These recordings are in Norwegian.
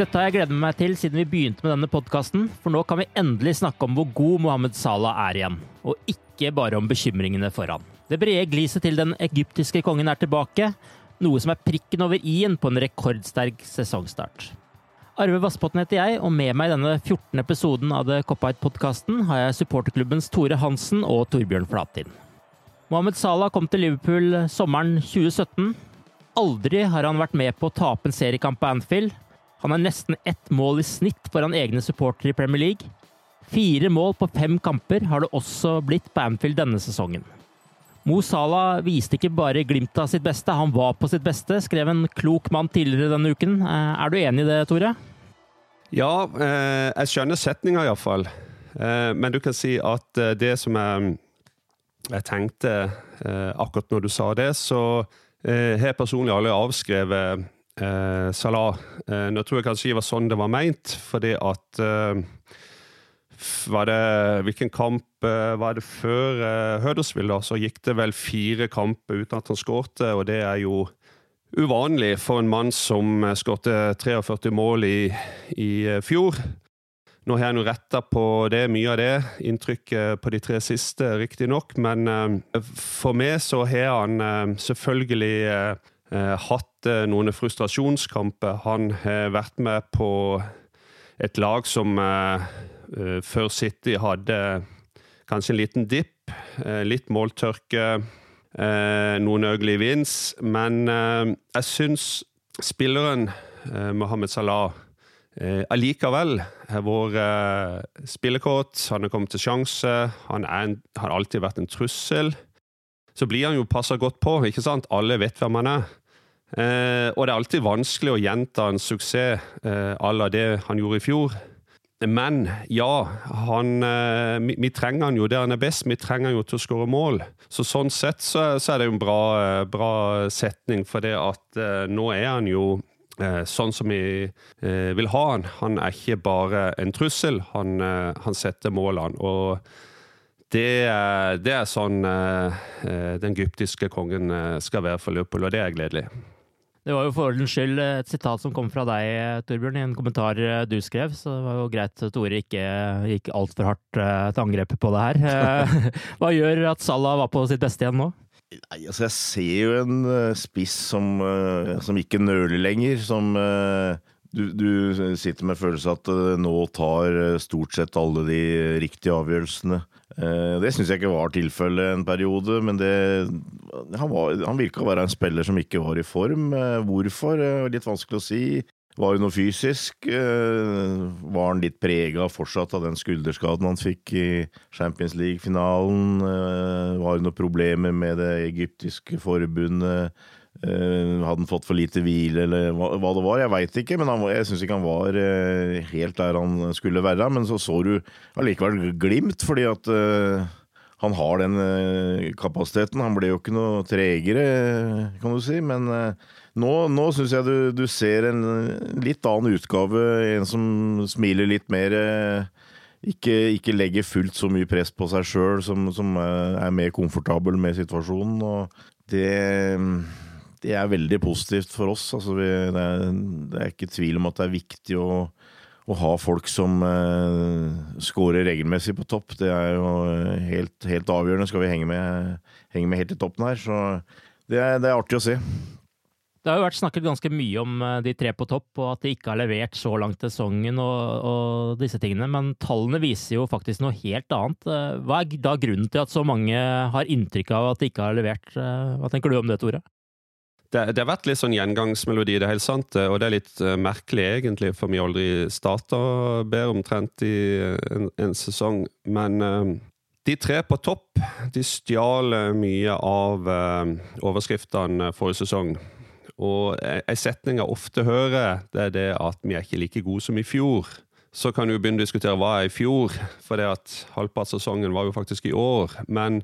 Dette har jeg gledet meg til siden vi begynte med denne podkasten, for nå kan vi endelig snakke om hvor god Mohammed Salah er igjen, og ikke bare om bekymringene for han. Det brede gliset til den egyptiske kongen er tilbake, noe som er prikken over i-en på en rekordsterk sesongstart. Arve Vassbotn heter jeg, og med meg i denne 14. episoden av The Cop-Out-podkasten har jeg supporterklubbens Tore Hansen og Torbjørn Flatin. Mohammed Salah kom til Liverpool sommeren 2017. Aldri har han vært med på å tape en seriekamp på Anfield. Han har nesten ett mål i snitt foran egne supportere i Premier League. Fire mål på fem kamper har det også blitt på Anfield denne sesongen. Mo Salah viste ikke bare glimt av sitt beste, han var på sitt beste, skrev en klok mann tidligere denne uken. Eh, er du enig i det, Tore? Ja, eh, jeg skjønner setninga iallfall. Eh, men du kan si at det som jeg, jeg tenkte akkurat når du sa det, så har jeg personlig aldri avskrevet eh, Salah. Eh, nå tror jeg kanskje det var sånn det var meint, fordi at eh, var det, Hvilken kamp eh, var det før eh, Hødersvill, da, Så gikk det vel fire kamper uten at han skårte, og det er jo uvanlig for en mann som eh, skårte 43 mål i, i eh, fjor. Nå har jeg nå retta på det, mye av det. Inntrykket på de tre siste, riktignok. Men for meg så har han selvfølgelig hatt eh, noen frustrasjonskamper. Han har vært med på et lag som eh, eh, før City hadde kanskje en liten dipp, eh, litt måltørke, eh, noen ugly wins. Men eh, jeg syns spilleren eh, Mohammed Salah eh, allikevel har vært eh, spillekåt. Han har kommet til sjanse. Han har alltid vært en trussel. Så blir han jo passa godt på, ikke sant? Alle vet hvem han er. Eh, og det er alltid vanskelig å gjenta en suksess eh, la det han gjorde i fjor. Men ja, han, eh, vi, vi trenger han jo der han er best. Vi trenger han jo til å skåre mål. Så sånn sett så, så er det jo en bra, eh, bra setning, for det at eh, nå er han jo eh, sånn som vi eh, vil ha han. Han er ikke bare en trussel, han, han setter målene. Og det, det er sånn den egyptiske kongen skal være for Liverpool, og det er gledelig. Det var jo for ordens skyld et sitat som kom fra deg, Torbjørn, i en kommentar eh, du skrev, så det var jo greit at Tore ikke gikk altfor hardt eh, til angrep på det her. Eh, Hva gjør at Salah var på sitt beste igjen nå? Nei, altså jeg ser jo en spiss som, som ikke nøler lenger, som du, du sitter med følelsen at nå tar stort sett alle de riktige avgjørelsene. Eh, Det syns jeg ikke var tilfellet en periode, men det, han, var, han virka å være en spiller som ikke var i form. Eh, Hvorfor? Eh, Litt vanskelig å si. Var det noe fysisk? Var han litt prega fortsatt av den skulderskaden han fikk i Champions League-finalen? Var det noen problemer med det egyptiske forbundet? Hadde han fått for lite hvile, eller hva, det var? Jeg veit ikke, men han, jeg syns ikke han var helt der han skulle være. Men så så du allikevel glimt, fordi at han har den kapasiteten. Han ble jo ikke noe tregere, kan du si. Men nå, nå syns jeg du, du, ser en litt annen utgave. En som smiler litt mer. Ikke, ikke legger fullt så mye press på seg sjøl, som, som, er mer komfortabel med situasjonen. Og det, det er veldig positivt for oss. Altså, vi, det, er, det er ikke tvil om at det er viktig å å ha folk som eh, scorer regelmessig på topp, det er jo helt, helt avgjørende. Skal vi henge med, henge med helt i toppen her. Så det er, det er, artig å se. Det har jo vært snakket ganske mye om eh, de tre på topp, og at de ikke har levert så langt sesongen og, og disse tingene, men tallene viser jo faktisk noe helt annet. Eh, hva er da grunnen til at så mange har inntrykk av at de ikke har levert? Hva tenker du om det, Tore? Det, det, har vært litt sånn gjengangsmelodi, det er helt sant. Og det er litt uh, merkelig, egentlig, for vi aldri starter bedre omtrent i en, en sesong. Men uh, de tre på topp de stjal mye av uh, overskriftene forrige sesong. Og ei setning jeg ofte hører, det er det at vi er ikke like gode som i fjor. Så kan du begynne å diskutere hva er i fjor, for det at halvparten av sesongen var jo faktisk i år. Men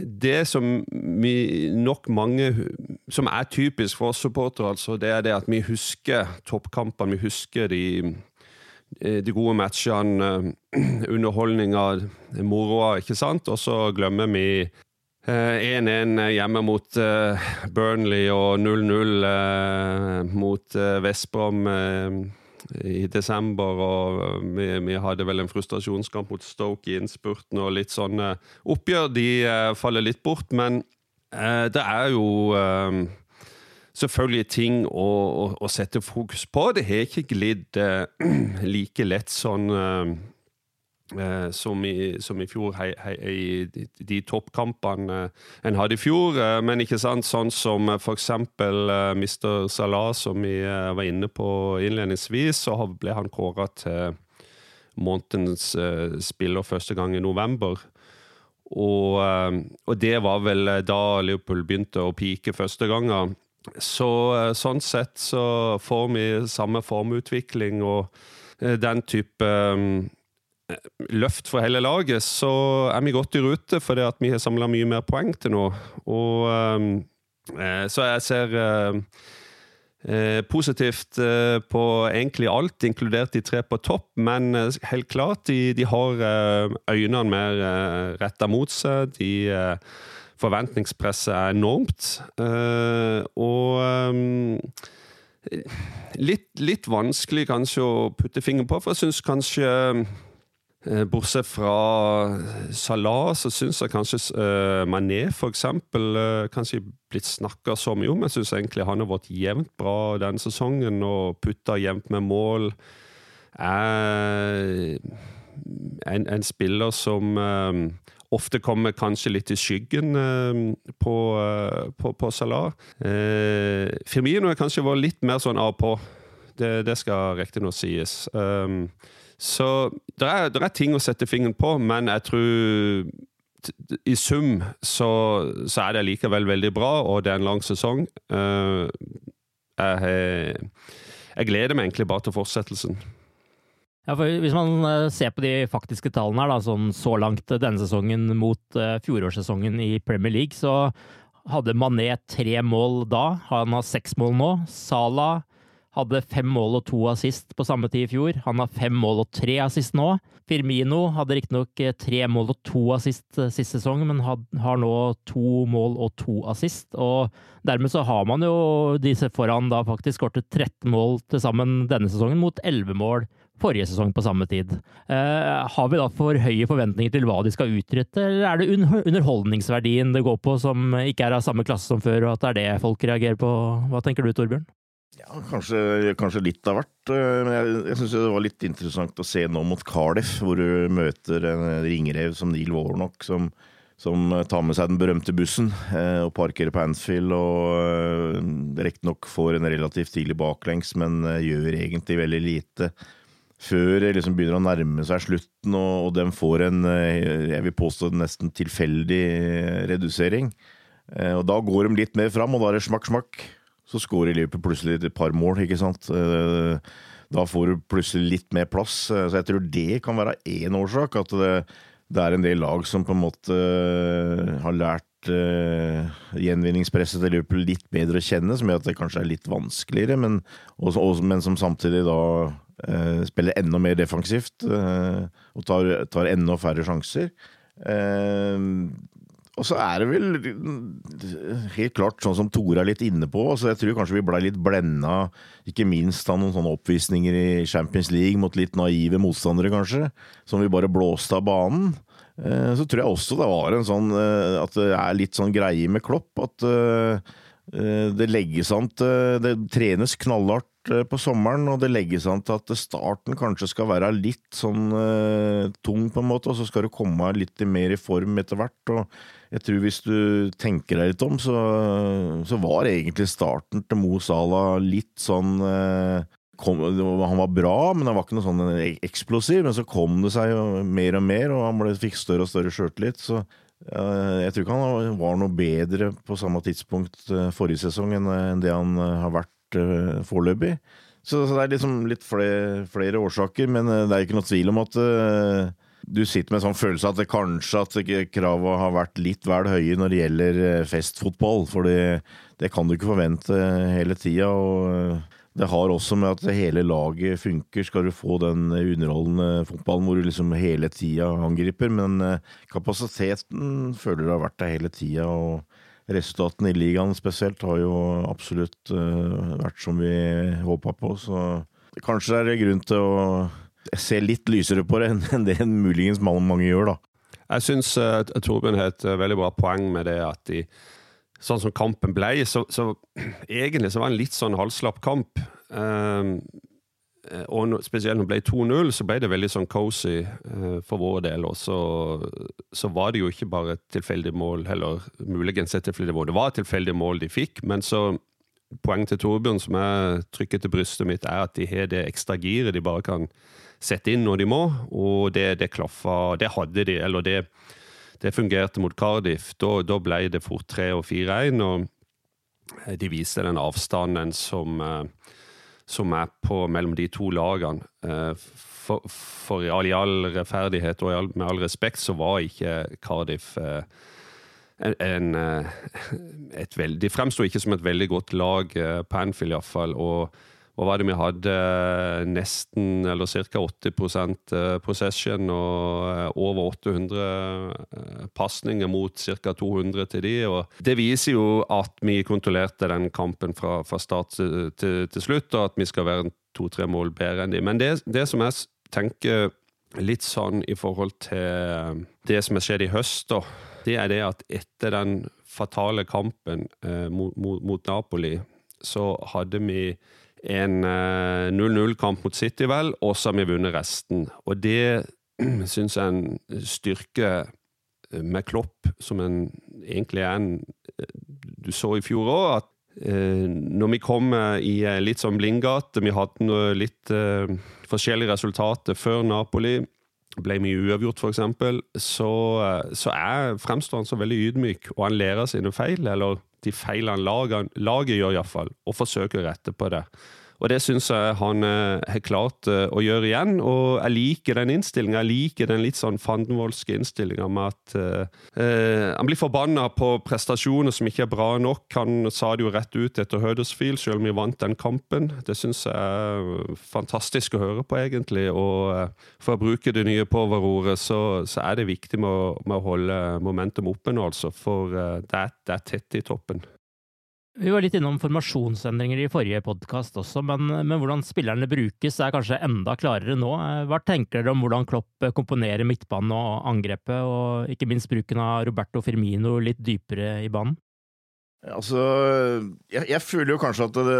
det som vi nok mange Som er typisk for oss supportere, altså, det er det at vi husker toppkampene. Vi husker de, de gode matchene, underholdninga, moroa, ikke sant? Og så glemmer vi 1-1 hjemme mot Burnley og 0-0 mot Vestbrom i desember, og vi, vi, hadde vel en frustrasjonskamp mot Stoke i innspurten, og litt sånne oppgjør. De eh, faller litt bort, men eh, det er jo eh, selvfølgelig ting å, å, å, sette fokus på. Det har ikke glidd eh, like lett sånn eh, Eh, som, i, som, i, fjor, hei, hei, i de, de toppkampene eh, en hadde i fjor. Eh, men ikke sant, sånn som for eksempel Mr. Salah, som vi var inne på innledningsvis, så ble han kåra til månedens spiller første gang i november. Og, og, det var vel da Liverpool begynte å pike første gangen. Så sånn sett så får vi samme formutvikling og den type løft for hele laget, så er vi godt i rute, fordi at vi har samla mye mer poeng til nå. Og ehm, eh, Så jeg ser eh, eh, positivt eh, på egentlig alt, inkludert de tre på topp, men eh, helt klart, de, de har eh, øynene mer eh, retta mot seg. De Forventningspresset er enormt. og litt, litt vanskelig kanskje å putte fingeren på, for jeg syns kanskje Eh, bortsett fra Salah, så syns jeg kanskje uh, Mané for eksempel uh, kanskje blitt snakka så mye om. Jeg syns egentlig han har vært jevnt bra denne sesongen og putta jevnt med mål. Er en, en spiller som uh, ofte kommer kanskje litt i skyggen på, på, på, Salah. Firmino har kanskje vært litt mer sånn av på. Det, det skal riktignok sies. Um, så det er, er, ting å sette fingeren på, men jeg tror i sum så, så, er det likevel veldig bra, og det er en lang sesong. Uh, jeg, jeg, gleder meg egentlig bare til fortsettelsen. Ja, for Hvis man eh, ser på de faktiske tallene her, da, sånn så langt denne sesongen mot uh, fjorårssesongen i Premier League, så hadde Mané tre mål da. Han har seks mål nå. Salah hadde fem mål og to assist på samme tid i fjor. Han har fem mål og tre assist nå. Firmino hadde riktignok eh, tre mål og to assist eh, sist sesong, men har nå to mål og to assist. Og dermed så har man jo disse foran da faktisk skåret 13 mål til sammen denne sesongen, mot 11 mål forrige sesong på samme tid. Eh, har vi da for høye forventninger til hva de skal utrette, eller er det underholdningsverdien det går på som ikke er av samme klasse som før, og at det er det folk reagerer på? Hva tenker du, Torbjørn? Ja, kanskje, kanskje, litt av hvert. Eh, men jeg, jeg syns det var litt interessant å se nå mot Cardiff, hvor du møter en ringrev som Neil Warnock, som som tar med seg den berømte bussen og parkerer på Anfield. Og riktignok får en relativt tidlig baklengs, men gjør egentlig veldig lite før det liksom begynner å nærme seg slutten, og, og de får en, jeg vil påstå, nesten tilfeldig redusering. Og da går de litt mer fram, og da er det smakk, smakk. Så skårer Liverpool plutselig et par mål, ikke sant. Da får du plutselig litt mer plass. Så jeg tror det kan være én årsak. At det, det, er en del lag som på en måte eh, har lært gjenvinningspresset til Liverpool litt bedre å kjenne, som gjør at det kanskje er litt vanskeligere, men, også, også, men som samtidig da uh, spiller enda mer defensivt uh, og tar, tar, enda færre sjanser. Uh, og så er det vel helt klart sånn som Tore er litt inne på. Altså jeg tror kanskje vi blei litt blenda, ikke minst av noen sånne oppvisninger i Champions League mot litt naive motstandere, kanskje. Som vi bare blåste av banen. Eh, så tror jeg også det var en sånn eh, at det er litt sånn greie med Klopp. At eh, det legges an til Det trenes knallhardt på sommeren, og det legges an til at starten kanskje skal være litt sånn tung, på en måte, og så skal du komme litt mer i form etter hvert. og jeg tror hvis du tenker deg litt om, så, så var egentlig starten til Mo Salah litt sånn eh, kom, Han var bra, men han var ikke noe sånn eksplosiv. Men så kom det seg jo mer og mer, og han ble, fikk større og større sjøltillit. Så eh, jeg tror ikke han var noe bedre på samme tidspunkt eh, forrige sesong enn det han har vært foreløpig. Så, det er liksom litt flere, flere, årsaker, men det er ikke noe tvil om at du sitter med en sånn følelse at det kanskje at kravene har vært litt vel høye når det gjelder eh, festfotball. For det kan du ikke forvente hele tida. Eh, det har også med at hele laget funker. Skal du få den underholdende fotballen hvor du liksom hele tida angriper. Men eh, kapasiteten føler det har vært der hele tida. Og resultatene i ligaen spesielt har jo absolutt vært som vi håpa på. Så kanskje er grunn til å ser litt lysere på det enn det muligens mange gjør, da. Jeg syns uh, Torbjørn har et uh, veldig bra poeng med det at de, sånn som kampen ble, så, så egentlig så var det en litt sånn halvslapp kamp. Um, og no, spesielt når det ble 2-0, så ble det veldig sånn cozy uh, for vår del. Og så, så, var det jo ikke bare et tilfeldig mål, eller muligens et tilfeldig mål. Det var et tilfeldig mål de fikk, men så Poenget til Torbjørn som jeg trykker til brystet mitt, er at de har det ekstra giret de bare kan sette inn når de må, og det, det klaffa Det hadde de, eller det, det fungerte mot Cardiff. Da, da ble det fort 3 og 4-1, og de viste den avstanden som, eh, som er på mellom de to lagene. Eh, for, for i all, all rettferdighet og med all respekt så var ikke Cardiff eh, en, en, et veldig, De fremsto ikke som et veldig godt lag på Anfield, iallfall. Og hva var det vi hadde? Nesten, eller ca. 80 eh, possession og eh, over 800 eh, pasninger mot ca. 200 til de. og Det viser jo at vi kontrollerte den kampen fra, fra start til, til, til, slutt, og at vi skal være to-tre mål bedre enn de. Men det, det som jeg tenker litt sånn i forhold til det som har skjedd i høst, da, det er det at etter den fatale kampen eh, mot, mot, mot Napoli, så hadde vi en 0-0-kamp eh, mot City, vel, og så har vi vunnet resten. Og det syns jeg er en styrke eh, med Klopp, som en, egentlig er en eh, Du så i fjor òg at når vi kom i litt sånn blindgate, vi hadde noe litt forskjellige resultater før Napoli, ble mye uavgjort f.eks., så, så er, fremstår han så veldig ydmyk, og han lærer sine feil, eller de feilene laget, laget gjør, iallfall, og forsøker å rette på det. Og det syns jeg han eh, har klart eh, å gjøre igjen. Og jeg liker den innstillinga. Jeg liker den litt sånn fandenvoldske innstillinga med at uh, han blir forbanna på prestasjoner som ikke er bra nok. Han sa det jo rett ut etter Huddersfield, selv om vi vant den kampen. Det syns jeg er fantastisk å høre på, egentlig. Og for å bruke det nye power-ordet, så, så, er det viktig med å, med å holde momentum oppe nå, altså. For det er tett i toppen. Vi var litt innom formasjonsendringer i forrige podkast også, men, men, hvordan spillerne brukes er kanskje enda klarere nå. Hva tenker dere om hvordan Klopp komponerer midtbanen og angrepet, og ikke minst bruken av Roberto Firmino litt dypere i banen? Altså, jeg, jeg, føler jo kanskje at det,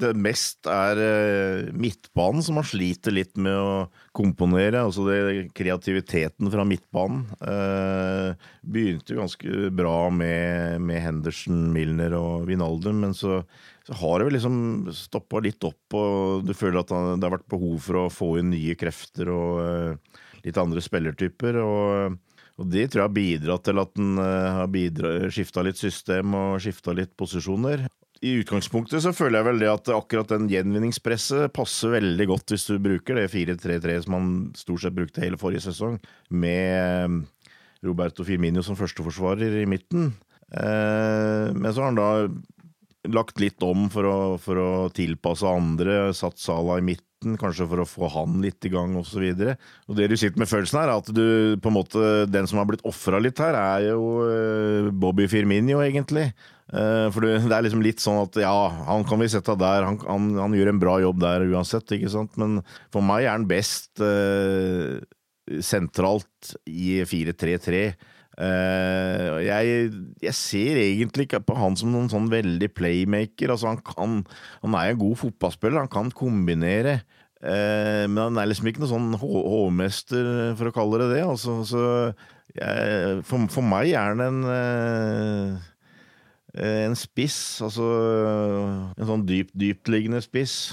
det mest er eh, midtbanen som man sliter litt med å komponere. Altså det, kreativiteten fra midtbanen. Eh, begynte jo ganske bra med, med Henderson, Milner og Vinaldum, men så, så har det vel liksom stoppa litt opp, og du føler at det har vært behov for å få inn nye krefter og eh, litt andre spillertyper. og og Det tror jeg har bidratt til at den eh, har skifta litt system og skifta litt posisjoner. I utgangspunktet så føler jeg vel det at akkurat den gjenvinningspresset passer veldig godt hvis du bruker det 4-3-3 som han stort sett brukte hele forrige sesong, med eh, Roberto Firmino som førsteforsvarer i midten. Eh, men så har han da lagt litt om for å, for å tilpasse andre, satt Sala i midten midten, kanskje for å få han litt i gang osv. Det du sitter med følelsen her, er at du på en måte Den som har blitt ofra litt her, er jo eh, Bobby Firminio, egentlig. Eh, for det er liksom litt sånn at ja, han kan vi sette der, han, han, han gjør en bra jobb der uansett, ikke sant. Men for meg er han best eh, sentralt i 4-3-3. Uh, jeg, jeg, ser egentlig ikke på han som noen sånn veldig playmaker. Altså han, kan, han er en god fotballspiller, han kan kombinere. Uh, men han er liksom ikke noen sånn hovmester, for å kalle det det. Altså, jeg, for, for, meg er han en uh, en spiss, altså en sånn dypt, dyptliggende spiss.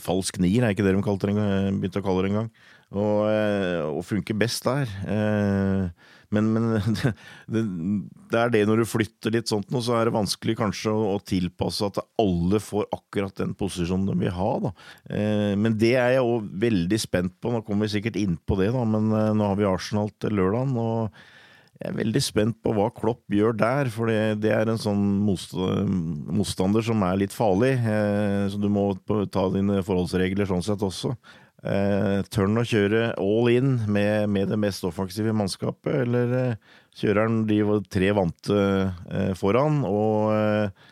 falsk nier er ikke det de begynte å kalle det engang. Og, og funker best der. Eh, men, men det, det, er det når du flytter litt sånt nå, så er det vanskelig kanskje å, å tilpasse at alle får akkurat den posisjonen de vil ha. Da. Eh, men det er jeg òg veldig spent på. Nå kommer vi sikkert inn på det, da, men eh, nå har vi Arsenal til lørdag. og jeg er veldig spent på hva Klopp gjør der, for det, det er en sånn motstander som er litt farlig. Eh, så du må ta dine forholdsregler sånn sett også. Eh, tør han å kjøre all in med, med, det mest offensive mannskapet, eller eh, kjører han de tre vante eh, foran og eh,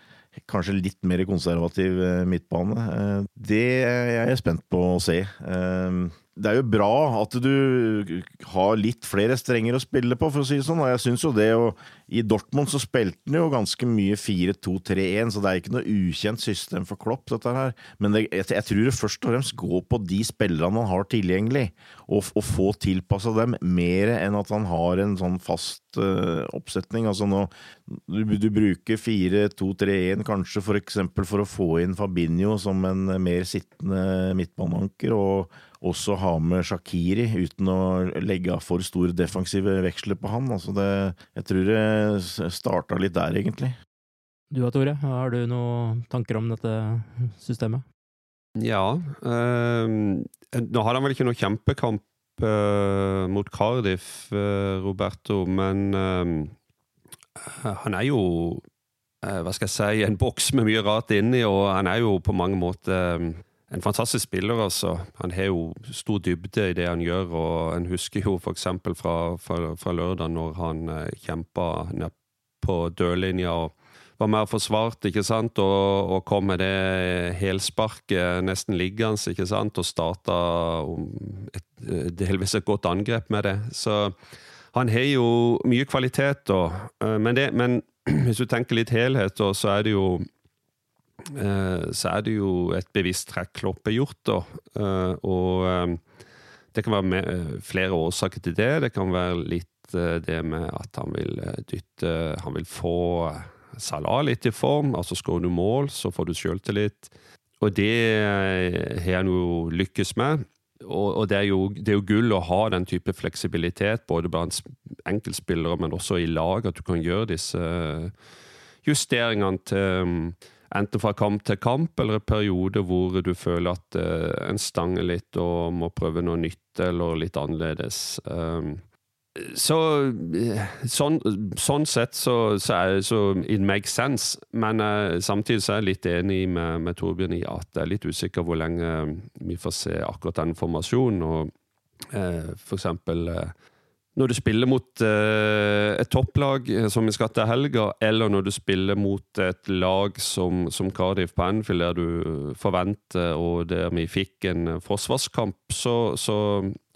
kanskje litt mer konservativ eh, midtbane? Eh, det er jeg spent på å se. det er jo bra at du har litt flere strenger å spille på, for å si det sånn. Og jeg syns jo det å i Dortmund så spilte han jo ganske mye 4-2-3-1, så det er ikke noe ukjent system for Klopp, dette her. Men det, jeg, jeg, tror det først og fremst går på de spillerne han har tilgjengelig, og, og få tilpassa dem mer enn at han har en sånn fast uh, oppsetning. Altså nå, du, du bruker 4-2-3-1 kanskje for eksempel for å få inn Fabinho som en mer sittende midtbaneanker, og også ha med Shakiri uten å legge for store defensive veksler på han. Altså det, jeg tror det starta litt der, egentlig. Du da, Tore, har du noen tanker om dette systemet? Ja. Øh, nå hadde han vel ikke noe kjempekamp øh, mot Cardiff, øh, Roberto, men han er jo hva skal jeg si, en boks med mye rart inni, og han er jo på mange måter en fantastisk spiller, altså. Han har jo stor dybde i det han gjør, og en husker jo f.eks. Fra, fra, fra lørdag, når han eh, kjempa ned på dørlinja og var mer forsvart, ikke sant, og, og kom med det helsparket nesten liggende, ikke sant, og starta et, delvis et godt angrep med det. Så han har jo mye kvalitet, da. Eh, men, det, men hvis du tenker litt helhet, så er det jo Eh, så er det jo et bevisst trekk Klopp har gjort. da, eh, og eh, det kan være flere årsaker til det. Det kan være litt det med at han vil dytte Han vil få Salah litt i form. altså Skårer du mål, så får du sjøltillit. Og det har han jo lykkes med. Og det, er jo, det, er jo, gull å ha den type fleksibilitet, både blant enkeltspillere, men også i lag. At du kan gjøre disse justeringene til enten fra kamp til kamp, eller en periode hvor du føler at uh, en stanger litt og må prøve noe nytt eller litt annerledes. Um, så sånn, sånn, sett så, så, er, så it makes sense, men uh, samtidig så er jeg litt enig med, med Torbjørn i at jeg er litt usikker hvor lenge vi får se akkurat den formasjonen. og uh, for eksempel når du spiller mot uh, et topplag eh, som vi skal til helga, eller når du spiller mot et lag som, som Cardiff på Anfield, der du forventer, og der vi fikk en forsvarskamp, så, så,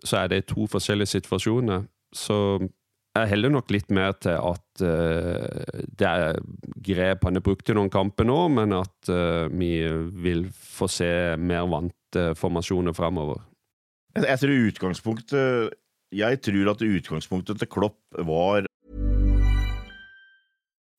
så er det to forskjellige situasjoner. Så jeg heller nok litt mer til at uh, det er grep han har brukt i noen kamper nå, men at uh, vi vil få se mer vante formasjoner fremover. Jeg, tror utgangspunktet Jeg tror at utgangspunktet til Klopp var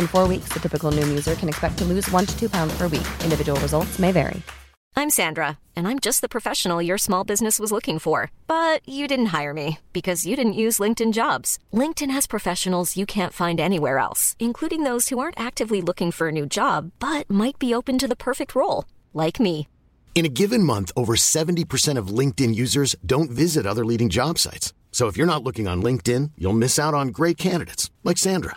In four weeks, the typical Noom user can expect to lose one to two pounds per week. Individual results may vary. I'm Sandra, and I'm just the professional your small business was looking for. But you didn't hire me because you didn't use LinkedIn jobs. LinkedIn has professionals you can't find anywhere else, including those who aren't actively looking for a new job but might be open to the perfect role, like me. In a given month, over 70% of LinkedIn users don't visit other leading job sites. So if you're not looking on LinkedIn, you'll miss out on great candidates like Sandra.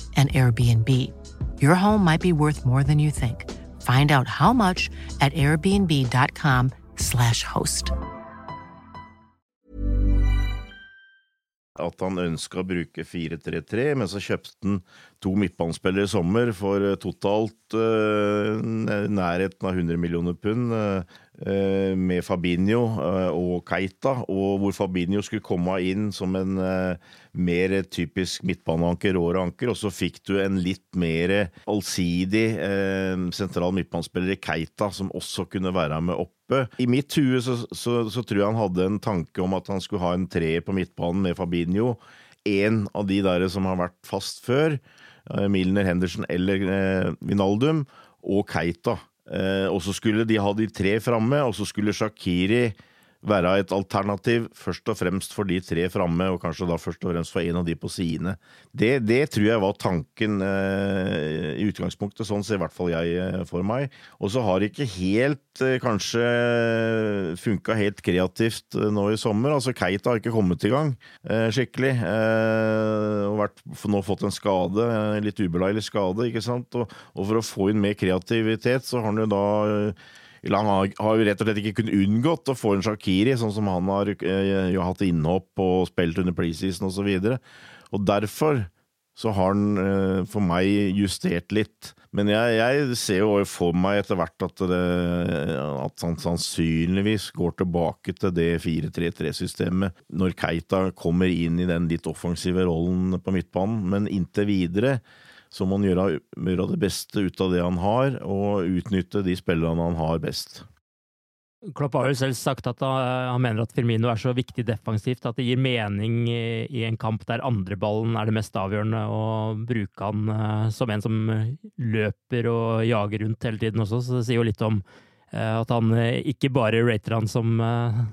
an Airbnb. Your home might be worth more than you think. Find out how much at airbnb.com/slash host. at han ønska å bruke 4-3-3, men så kjøpte han to midtbanespillere i sommer for eh, totalt uh, nærheten av 100 millioner pund. Uh, med Fabinho uh, og Keita, og hvor Fabinho skulle komme inn som en mer typisk midtbaneanker, råere og så fikk du en litt mer allsidig sentral midtbanespiller i Keita, som også kunne være med oppe. I mitt hue så, så, så, tror jeg han hadde en tanke om at han skulle ha en treer på midtbanen med Fabinho. En av de der som har vært fast før. Milner, Henderson eller eh, Vinaldum, og Keita. Eh, og så skulle de ha de tre framme, og så skulle Shakiri være et alternativ først og fremst for de tre framme, og kanskje da først og fremst for en av de på sidene. Det, det tror jeg var tanken eh, i utgangspunktet, sånn ser i hvert fall jeg eh, for meg. Og så har det ikke helt eh, kanskje funka helt kreativt eh, nå i sommer. Altså Keita har ikke kommet i gang eh, skikkelig. Eh, og vært, nå fått en skade, en litt ubeleilig skade, ikke sant. Og, og, for å få inn mer kreativitet, så har han jo da han har, jo rett og slett ikke kunnet unngått å få en Shakiri, sånn som han har eh, jo hatt innhopp og spilt under preseason osv. Og, så og derfor så har han eh, for meg justert litt. Men jeg, jeg ser jo for meg etter hvert at, det, at han sannsynligvis går tilbake til det 4-3-3-systemet når Keita kommer inn i den litt offensive rollen på midtbanen. Men inntil videre så må han gjøre, gjøre det beste ut av det han har, og utnytte de spillerne han har best. Klopp har jo selv sagt at han mener at Firmino er så viktig defensivt at det gir mening i en kamp der andreballen er det mest avgjørende, å bruke han eh, som en som løper og jager rundt hele tiden også. Så det sier jo litt om eh, at han eh, ikke bare rater han som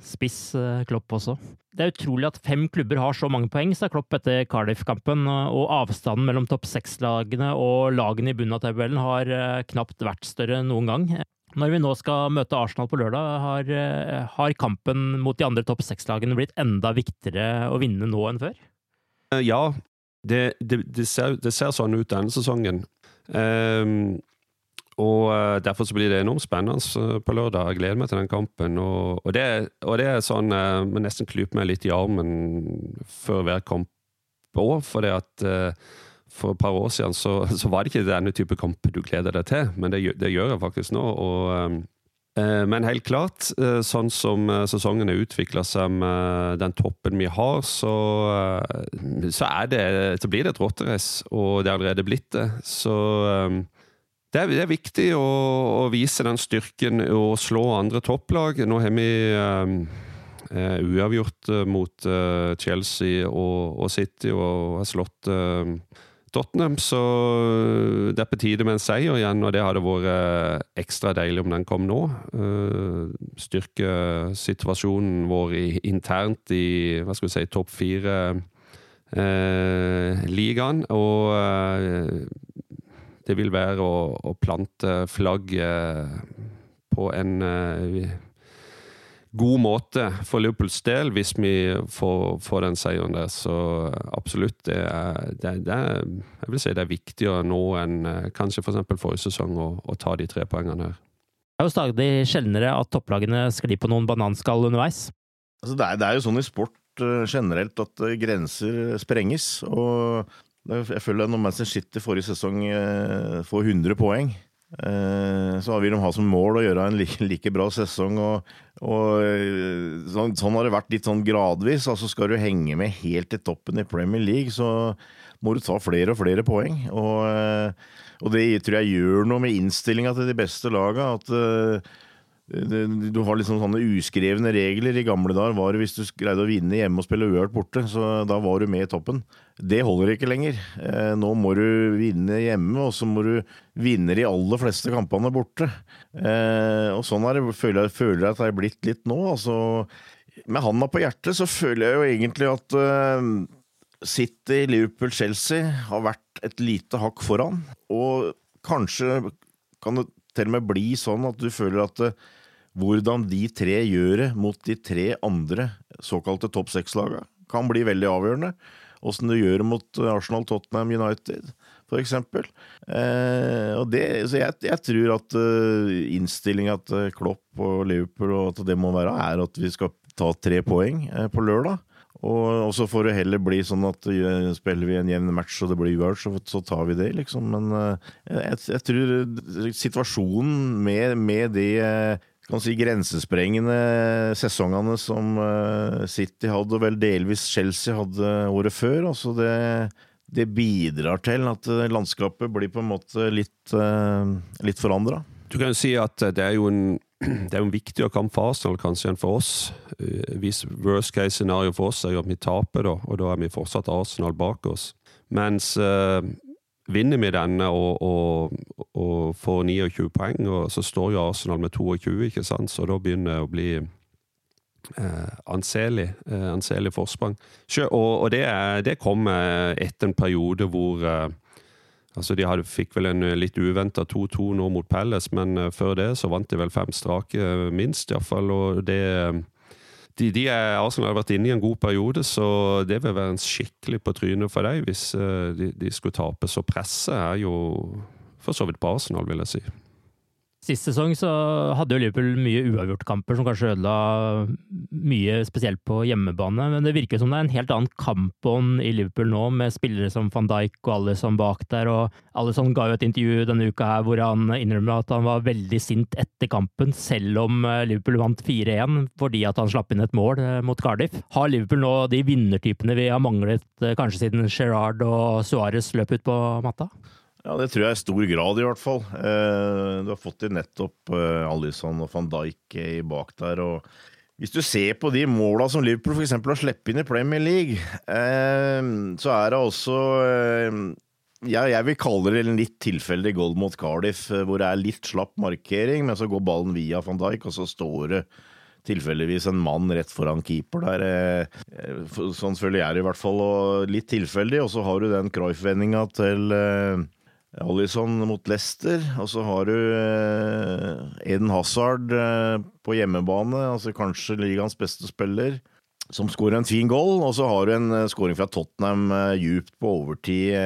spiss, Klopp også. Det er utrolig at fem klubber har så mange poeng, sa Klopp etter Cardiff-kampen, og avstanden mellom topp seks-lagene og lagene i bunnen av tabellen har knapt vært større noen gang. Når vi nå skal møte Arsenal på lørdag, har, eh, har kampen mot de andre topp seks-lagene blitt enda viktigere å vinne nå enn før? Eh, ja, det, det, det, ser, det ser, sånn ut denne sesongen. Um, og eh, Derfor så blir det enormt spennende på lørdag. Jeg gleder meg til den kampen. Og, og, det, og det, er sånn Jeg må nesten klype meg litt i armen før hver kamp òg, for det at for et par år siden så, så, var det ikke denne type kamp du gleder deg til, men det, det gjør jeg faktisk nå. og men helt klart, eh, sånn som sesongen har utvikla seg med den toppen vi har, så, så, det, så blir det et rotterace, og det er allerede blitt det. Så det er, det er viktig å, å, vise den styrken og slå andre topplag. Nå har vi um, uavgjort mot uh, Chelsea og, og, City og har slått uh, Tottenham, så det er på tide med en seier igjen, og det hadde vært eh, ekstra deilig om den kom nå. Eh, styrke situasjonen vår internt i hva skal vi si, topp fire-ligaen. Eh, og det vil være å, å plante flagget på en god måte for Liverpools del hvis vi får, får den seieren der. Så absolutt, det er, det, det er, jeg vil si det er viktigere nå enn eh, kanskje f.eks. For forrige sesong å, å, ta de tre poengene her. Det er jo stadig sjeldnere at topplagene sklir på noen bananskall underveis. Altså det, er, det, er, jo sånn i sport uh, generelt at grenser sprenges. og jeg føler at når Manchester City forrige sesong uh, får 100 poeng, Eh, så vil de ha som mål å gjøre en like, like bra sesong. Og, og eh, sånn, sånn, har det vært litt sånn gradvis. altså Skal du henge med helt til toppen i Premier League, så må du ta flere og flere poeng. Og, eh, og det tror jeg gjør noe med innstillinga til de beste laga. At du har liksom sånne uskrevne regler. I gamle dager var det hvis du greide å vinne hjemme og spille uørt borte, så da var du med i toppen. Det holder ikke lenger. Eh, nå må du vinne hjemme, og så må du vinne de aller fleste kampene borte. Eh, og sånn er det, føler jeg, føler jeg at det er blitt litt nå. Altså, med handa på hjertet så føler jeg jo egentlig at uh, City, Liverpool, Chelsea har vært et lite hakk foran. Og kanskje kan det til og med bli sånn at du føler at hvordan de tre gjør det mot de tre andre såkalte topp seks-laga, kan bli veldig avgjørende. Åssen du gjør mot Arsenal, Tottenham, United, for. Eh, og det, så jeg, jeg tror at uh, innstillinga til Klopp og Liverpool og at det må være, er at vi skal ta tre poeng eh, på lørdag. Og, så får det heller bli sånn at uh, spiller vi en jevn match og det blir uavgjort, så, så, tar vi det, liksom. Men uh, jeg, jeg, tror situasjonen med, med det kan si grensesprengende sesongene som eh, City hadde, og vel delvis Chelsea hadde året før. Altså det, det bidrar til at eh, landskapet blir på en måte litt, eh, litt forandra. Du kan jo si at det er jo en, det er en viktigere kamp for Arsenal kanskje enn for oss. Hvis worst case scenario for oss er at vi taper, da, og da er vi fortsatt Arsenal bak oss. Mens vinner vi denne og, og, og, får 29 poeng, og så står jo Arsenal med 22, ikke sant? så da begynner det å bli eh, anselig, eh, anselig forsprang. Og, og det, det, kom etter en periode hvor eh, Altså, De hadde, fikk vel en litt uventa 2-2 nå mot Pelles, men eh, før det så vant de vel fem strake, minst iallfall. Og det de, de er, Arsenal har vært inne i en god periode, så det vil være en skikkelig på trynet for dem hvis uh, de, de, skulle tape. Så presset er jo for så vidt på Arsenal, vil jeg si. Sist sesong så hadde jo Liverpool mye uavgjortkamper som kanskje ødela mye, spesielt på hjemmebane. Men det virker som det er en helt annen kampånd i Liverpool nå, med spillere som van Dijk og alle som bak der. Og Alison ga jo et intervju denne uka her hvor han innrømmer at han var veldig sint etter kampen, selv om eh, Liverpool vant 4-1 fordi at han slapp inn et mål eh, mot Cardiff. Har Liverpool nå de vinnertypene vi har manglet eh, kanskje siden Gerrard og Suárez løp ut på matta? Ja, det tror jeg i stor grad, i hvert fall. Eh, du har fått inn nettopp eh, Alison og van Dijk i bak der. og hvis du ser på de måla som Liverpool f.eks. har sluppet inn i Premier League, eh, så er det også jeg vil kalle det en litt tilfeldig goal mot Cardiff, hvor det er litt slapp markering, men så går ballen via van Dijk, og så står det tilfeldigvis en mann rett foran keeper der. Sånn føler jeg det i hvert fall, og litt tilfeldig. Og så har du den Cruyff-vendinga til Alison mot Leicester, og så har du eh, Eden Hazard eh, på hjemmebane, altså kanskje ligaens beste spiller, som skårer en fin goal. Og så har du en eh, skåring fra Tottenham djupt på overtid,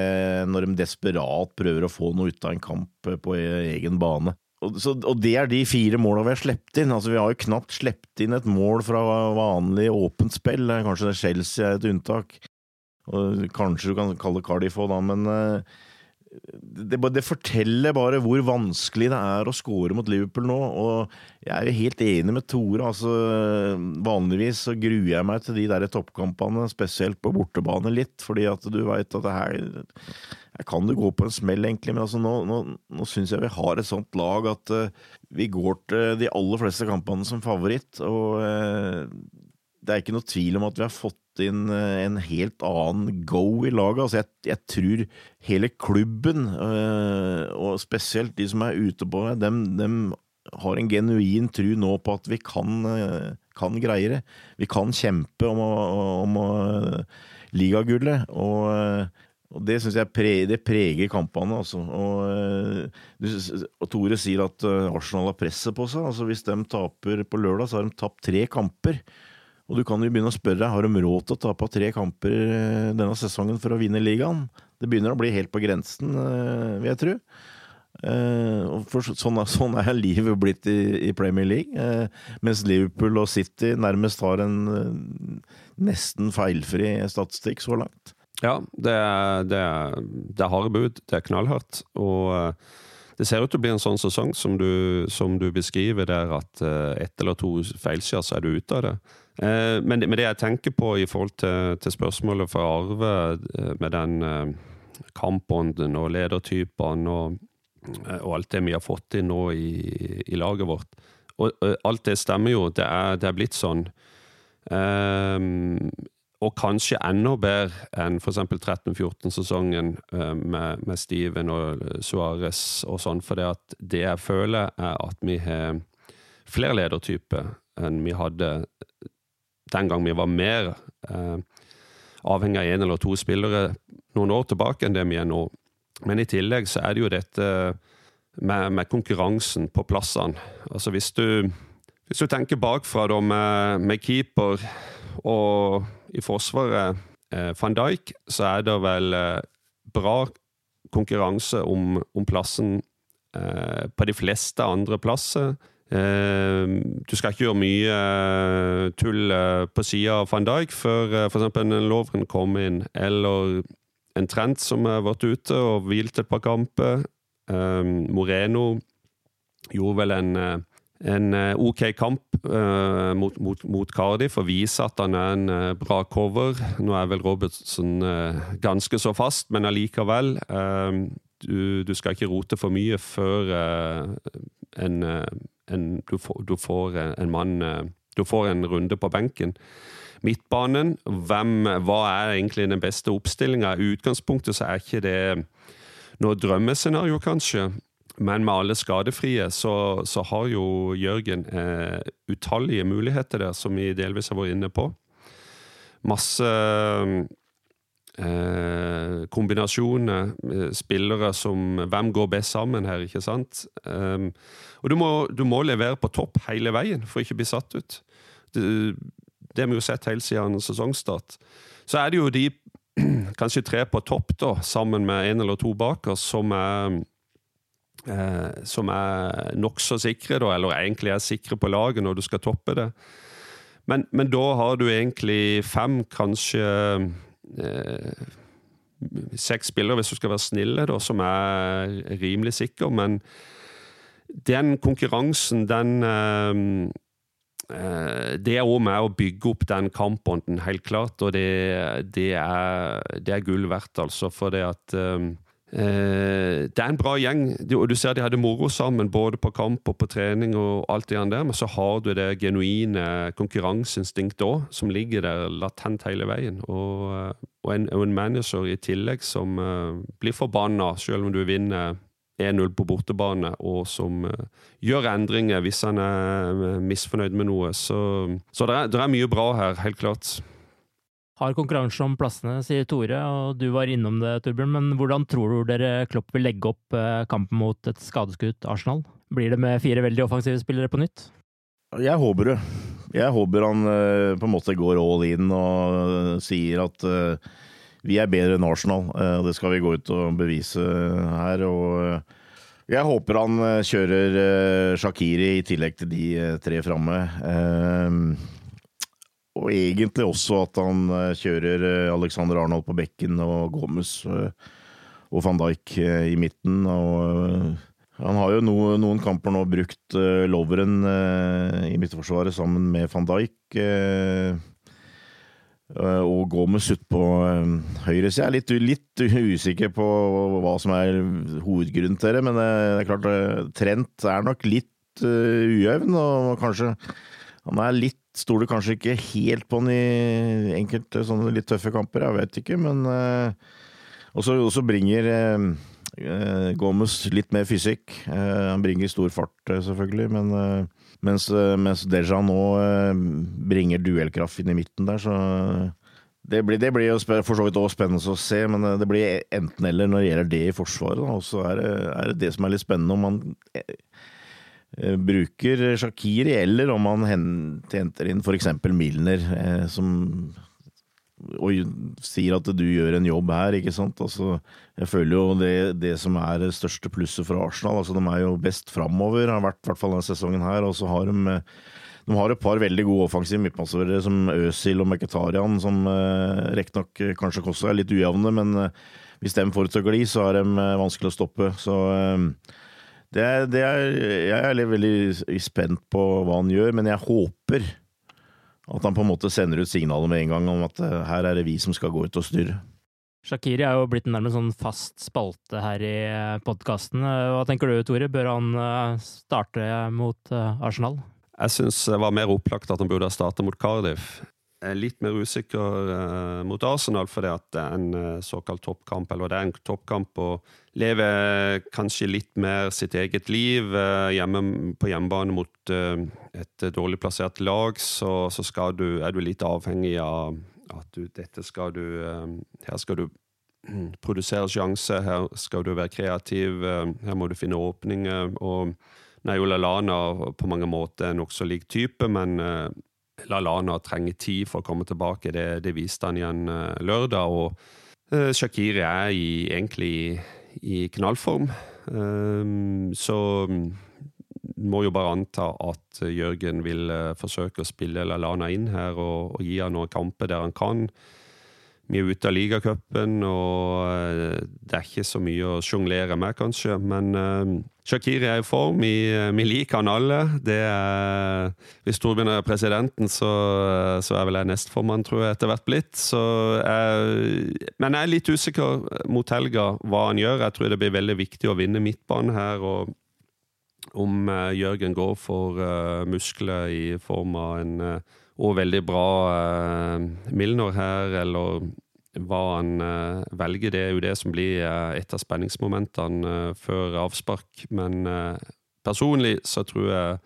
når de desperat prøver å få noe ut av en kamp på egen bane. Og, så, og det er de fire måla vi har sluppet inn. Altså, vi har jo knapt sluppet inn et mål fra vanlig åpent spill. Kanskje Chelsea er et unntak. Og kanskje du kan kalle Cardiff òg, da, men det, det, forteller bare hvor vanskelig det er å score mot Liverpool nå. Og jeg er helt enig med Tore. Altså, vanligvis så gruer jeg meg til de der toppkampene, spesielt på bortebane litt, fordi at du veit at det her, her kan du gå på en smell, egentlig. Men altså, nå, nå, nå syns jeg vi har et sånt lag at uh, vi går til de aller fleste kampene som favoritt. Og uh, det er ikke noe tvil om at vi har fått inn eh, en helt annen go i laget. Altså jeg, jeg tror hele klubben, øh, og spesielt de som er ute på det, dem, dem har en genuin tro nå på at vi kan, øh, kan greie det. Vi kan kjempe om, om, om ligagullet. Og, og det syns jeg preger, det preger kampene. Altså. Og, og, Tore sier at Arsenal har presset på seg. Altså, hvis de taper på lørdag, så har de tapt tre kamper. Og du kan jo begynne å spørre har de råd til å tape tre kamper eh, denne sesongen for å vinne ligaen. Det begynner å bli helt på grensen, eh, vil jeg tro. Eh, for sånn, sånn er livet blitt i, Premier League. Mens Liverpool og City nærmest har en nesten feilfri statistikk så langt. Ja, det er, det er, det er harde bud. Det er knallhardt. Og det ser ut til å bli en sånn sesong som du, som du beskriver der, at ett eller to feilskjær, så er du ute av det. Eh, men, men, det jeg tenker på i forhold til, til spørsmålet fra Arve, eh, med den eh, kampånden og ledertypene og, og, alt det vi har fått inn nå i, i laget vårt og, og, alt det stemmer jo. Det er, det er blitt sånn. Um, og kanskje enda bedre enn f.eks. 13-14-sesongen med, med, Steven og Suárez og sånn. For det, at det jeg føler, er at vi har flere ledertyper enn vi hadde den gang vi var mer eh, avhengig av én eller to spillere noen år tilbake enn det vi er nå. Men i tillegg så er det jo dette med, med konkurransen på plassene. Altså hvis du, hvis du tenker bakfra da med, med, keeper og i forsvaret eh, van Dijk, så er det vel eh, bra konkurranse om, om plassen eh, på de fleste andre plasser. Eh, du skal ikke gjøre mye eh, tull eh, på sida av van Dijk før f.eks. en Lovren kom inn, eller en Trent som har vært ute og hvilt et par kamper. Moreno gjorde vel en, en OK kamp mot, mot, mot Cardiff og viser at han er en bra cover. Nå er vel Robertson ganske så fast, men allikevel. Du, du, skal ikke rote for mye før en en, du, får, du, får, en mann eh, Du får en runde på benken. Midtbanen, hvem, hva er egentlig den beste oppstillinga? I utgangspunktet så er ikke det noe drømmescenario, kanskje. Men med alle skadefrie så, så har jo Jørgen eh, utallige muligheter der, som vi delvis har vært inne på. Masse eh, kombinasjoner, eh, spillere som Hvem går best sammen her, ikke sant? Eh, og du må, du må, levere på topp hele veien for ikke å bli satt ut. Det, det har vi jo sett helt siden sesongstart. Så er det jo de kanskje tre på topp, da, sammen med en eller to bak oss, som er eh, som er nokså sikre, da, eller egentlig er sikre på laget når du skal toppe det. Men, men da har du egentlig fem, kanskje eh, seks spillere, hvis du skal være snille, da, som er rimelig sikre. Men den konkurransen, den eh, eh Det er òg med å bygge opp den kampånden, helt klart. Og det, det, er, det er, gull verdt, altså. For det at eh, Eh, det er en bra gjeng, og du ser de hadde moro sammen både på kamp og på trening. og alt det der, Men så har du det genuine konkurranseinstinktet òg, som ligger der latent hele veien. Og, eh, og, en, og en, manager i tillegg som uh, blir forbanna selv om du vinner 1-0 på bortebane, og som uh, gjør endringer hvis han er misfornøyd med noe. Så, så det, er, det er mye bra her, helt klart har konkurranse om plassene, sier Tore, og du var innom det, Torbjørn. Men hvordan tror du dere Klopp vil legge opp eh, kampen mot et skadeskutt Arsenal? Blir det med fire veldig offensive spillere på nytt? Jeg håper det. Jeg håper han eh, på en måte går all in og sier at eh, vi er bedre enn Arsenal. Det skal vi gå ut og bevise her. og jeg håper han kjører Shakiri i tillegg til de tre framme. Og egentlig også at han eh, kjører eh, Alexander Arnold på bekken og Gomez eh, og van Dijk i midten. og han har jo no, noen kamper nå brukt uh, Loveren i midtforsvaret sammen med van Dijk. Og med ut på uh, høyre side. Jeg er litt, litt, usikker på hva som er hovedgrunnen til det, men det er klart Trent er nok litt ujevn, og kanskje han er litt Stoler kanskje ikke helt på han i enkelte sånne litt tøffe kamper, jeg vet ikke, men Og så bringer Gomez litt mer fysikk. Han bringer stor fart, selvfølgelig, men mens, mens Deja nå bringer duellkraft inn i midten der, så det blir, det blir jo for så vidt også spennende å se, men det blir enten-eller når det gjelder det i Forsvaret. Og så er er det det som er litt spennende, om man Eh, bruker Shakiri, eller om man henter inn f.eks. Milner, eh, som og sier at du gjør en jobb her, ikke sant. Altså, jeg føler jo det, det som er det største plusset for Arsenal. Altså, de er jo best framover, har vært i hvert fall denne sesongen her. Og så har de, de har et par veldig gode offensive midtbanespillere som Øzil og Meketarian, som eh, riktignok kanskje også er litt ujevne, men eh, hvis de får det til å gli, så er de eh, vanskelig å stoppe. Så eh, det er, det er, jeg er veldig spent på hva han gjør, men jeg håper at han på en måte sender ut signaler med en gang om at eh, her er det vi som skal gå ut og styre. Shakiri er jo blitt nærmest sånn fast spalte her i eh, podkasten. Hva tenker du, Tore? Bør han eh, starte mot Arsenal? Jeg syns det var mer opplagt at han burde starte mot Cardiff litt mer usikker uh, mot Arsenal fordi at det er en uh, såkalt toppkamp. Eller det er en toppkamp å leve kanskje litt mer sitt eget liv uh, hjemme på hjemmebane mot et dårlig plassert lag. Så, så du, er du litt avhengig av at du, dette skal du Her skal du produsere sjanse, her skal du være kreativ, her må du finne åpninger. og Nayola Lana på mange måter er nokså lik type, men LaLana trenger tid for å komme tilbake. Det, det viste han igjen uh, lørdag. Og uh, Shakiri er i, egentlig i, knallform. Um, så um, må jo bare anta at Jørgen vil uh, forsøke å spille LaLana inn her og, og gi han noen kamper der han kan. Vi er ute av ligacupen, og eh, det er ikke så mye å sjonglere med, kanskje. Men uh, Shakiri er i form. Vi, eh, liker han alle. Er, hvis Torbjørn er presidenten, så, så, er vel jeg nestformann, tror jeg, etter hvert blitt. Jeg, men jeg er litt usikker mot helga hva han gjør. Jeg tror det blir veldig viktig å vinne midtbanen her. og om uh, Jørgen går for uh, muskler i form av en uh, og veldig bra Milner her, eller hva han uh, velger, det er jo det som blir uh, et av spenningsmomentene uh, før avspark. Men personlig så tror jeg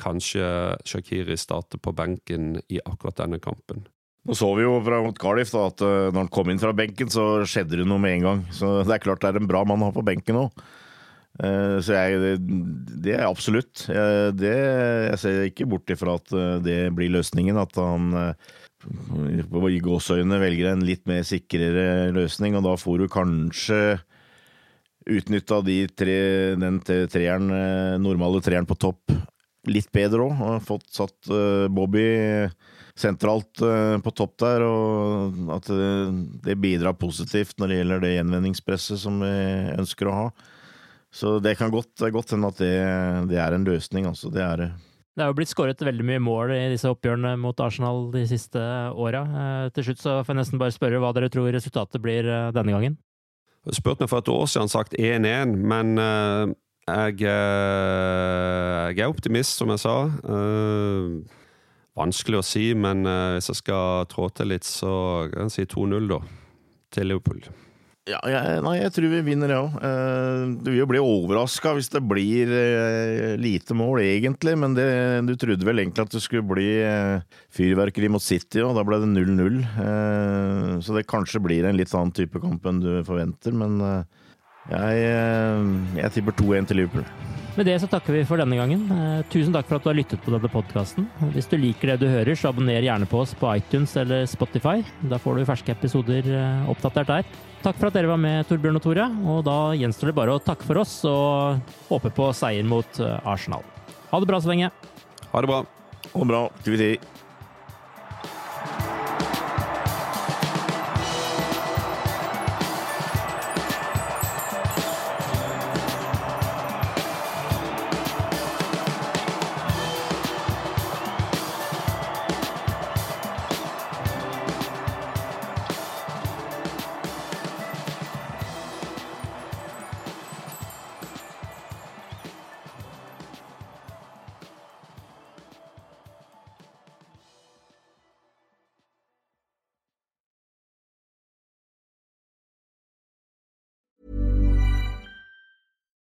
kanskje Shakiri starter på benken i akkurat denne kampen. Nå så vi jo fra mot Cardiff da, at når han kom inn fra benken, så skjedde det noe med en gang. Så det er klart det er en bra mann å ha på benken nå. Så jeg, det, er absolutt. Det, jeg ser ikke bort ifra at det blir løsningen. At han i gåseøynene velger en litt mer sikrere løsning, og da får du kanskje utnytta de tre, den treeren, normale treeren på topp litt bedre òg. Fått satt Bobby sentralt på topp der, og at det bidrar positivt når det gjelder det gjenvinningspresset som vi ønsker å ha. Så det kan godt, godt hende at det, det, er en løsning, altså. Det er det. Det er jo blitt skåret veldig mye mål i disse oppgjørene mot Arsenal de siste åra. Eh, til slutt så får jeg nesten bare spørre hva dere tror resultatet blir eh, denne gangen? Du spurte meg for et år siden sagt 1-1, men uh, jeg, jeg, er optimist, som jeg sa. Vanskelig å si, men hvis jeg skal trå til litt, så kan jeg si 2-0, da. Til Liverpool. Ja, jeg, nei, jeg tror vi vinner, jeg òg. Eh, du vil jo bli overraska hvis det blir eh, lite mål, egentlig. Men det, du trodde vel egentlig at det skulle bli eh, fyrverkeri mot City, og da ble det 0-0. Så det kanskje blir en litt annen type kamp enn du forventer. Men jeg, jeg tipper 2-1 til Liverpool. Med det så takker vi for denne gangen. Eh, tusen takk for at du har lyttet på denne podkasten. Hvis du liker det du hører, så abonner gjerne på oss på iTunes eller Spotify. Da får du ferske episoder eh, oppdatert der. Takk for at dere var med, Torbjørn og Tore. Og da gjenstår det bare å takke for oss og håpe på seier mot eh, Arsenal. Ha det bra så lenge. Ha det bra. Ha det bra. Aktivitet.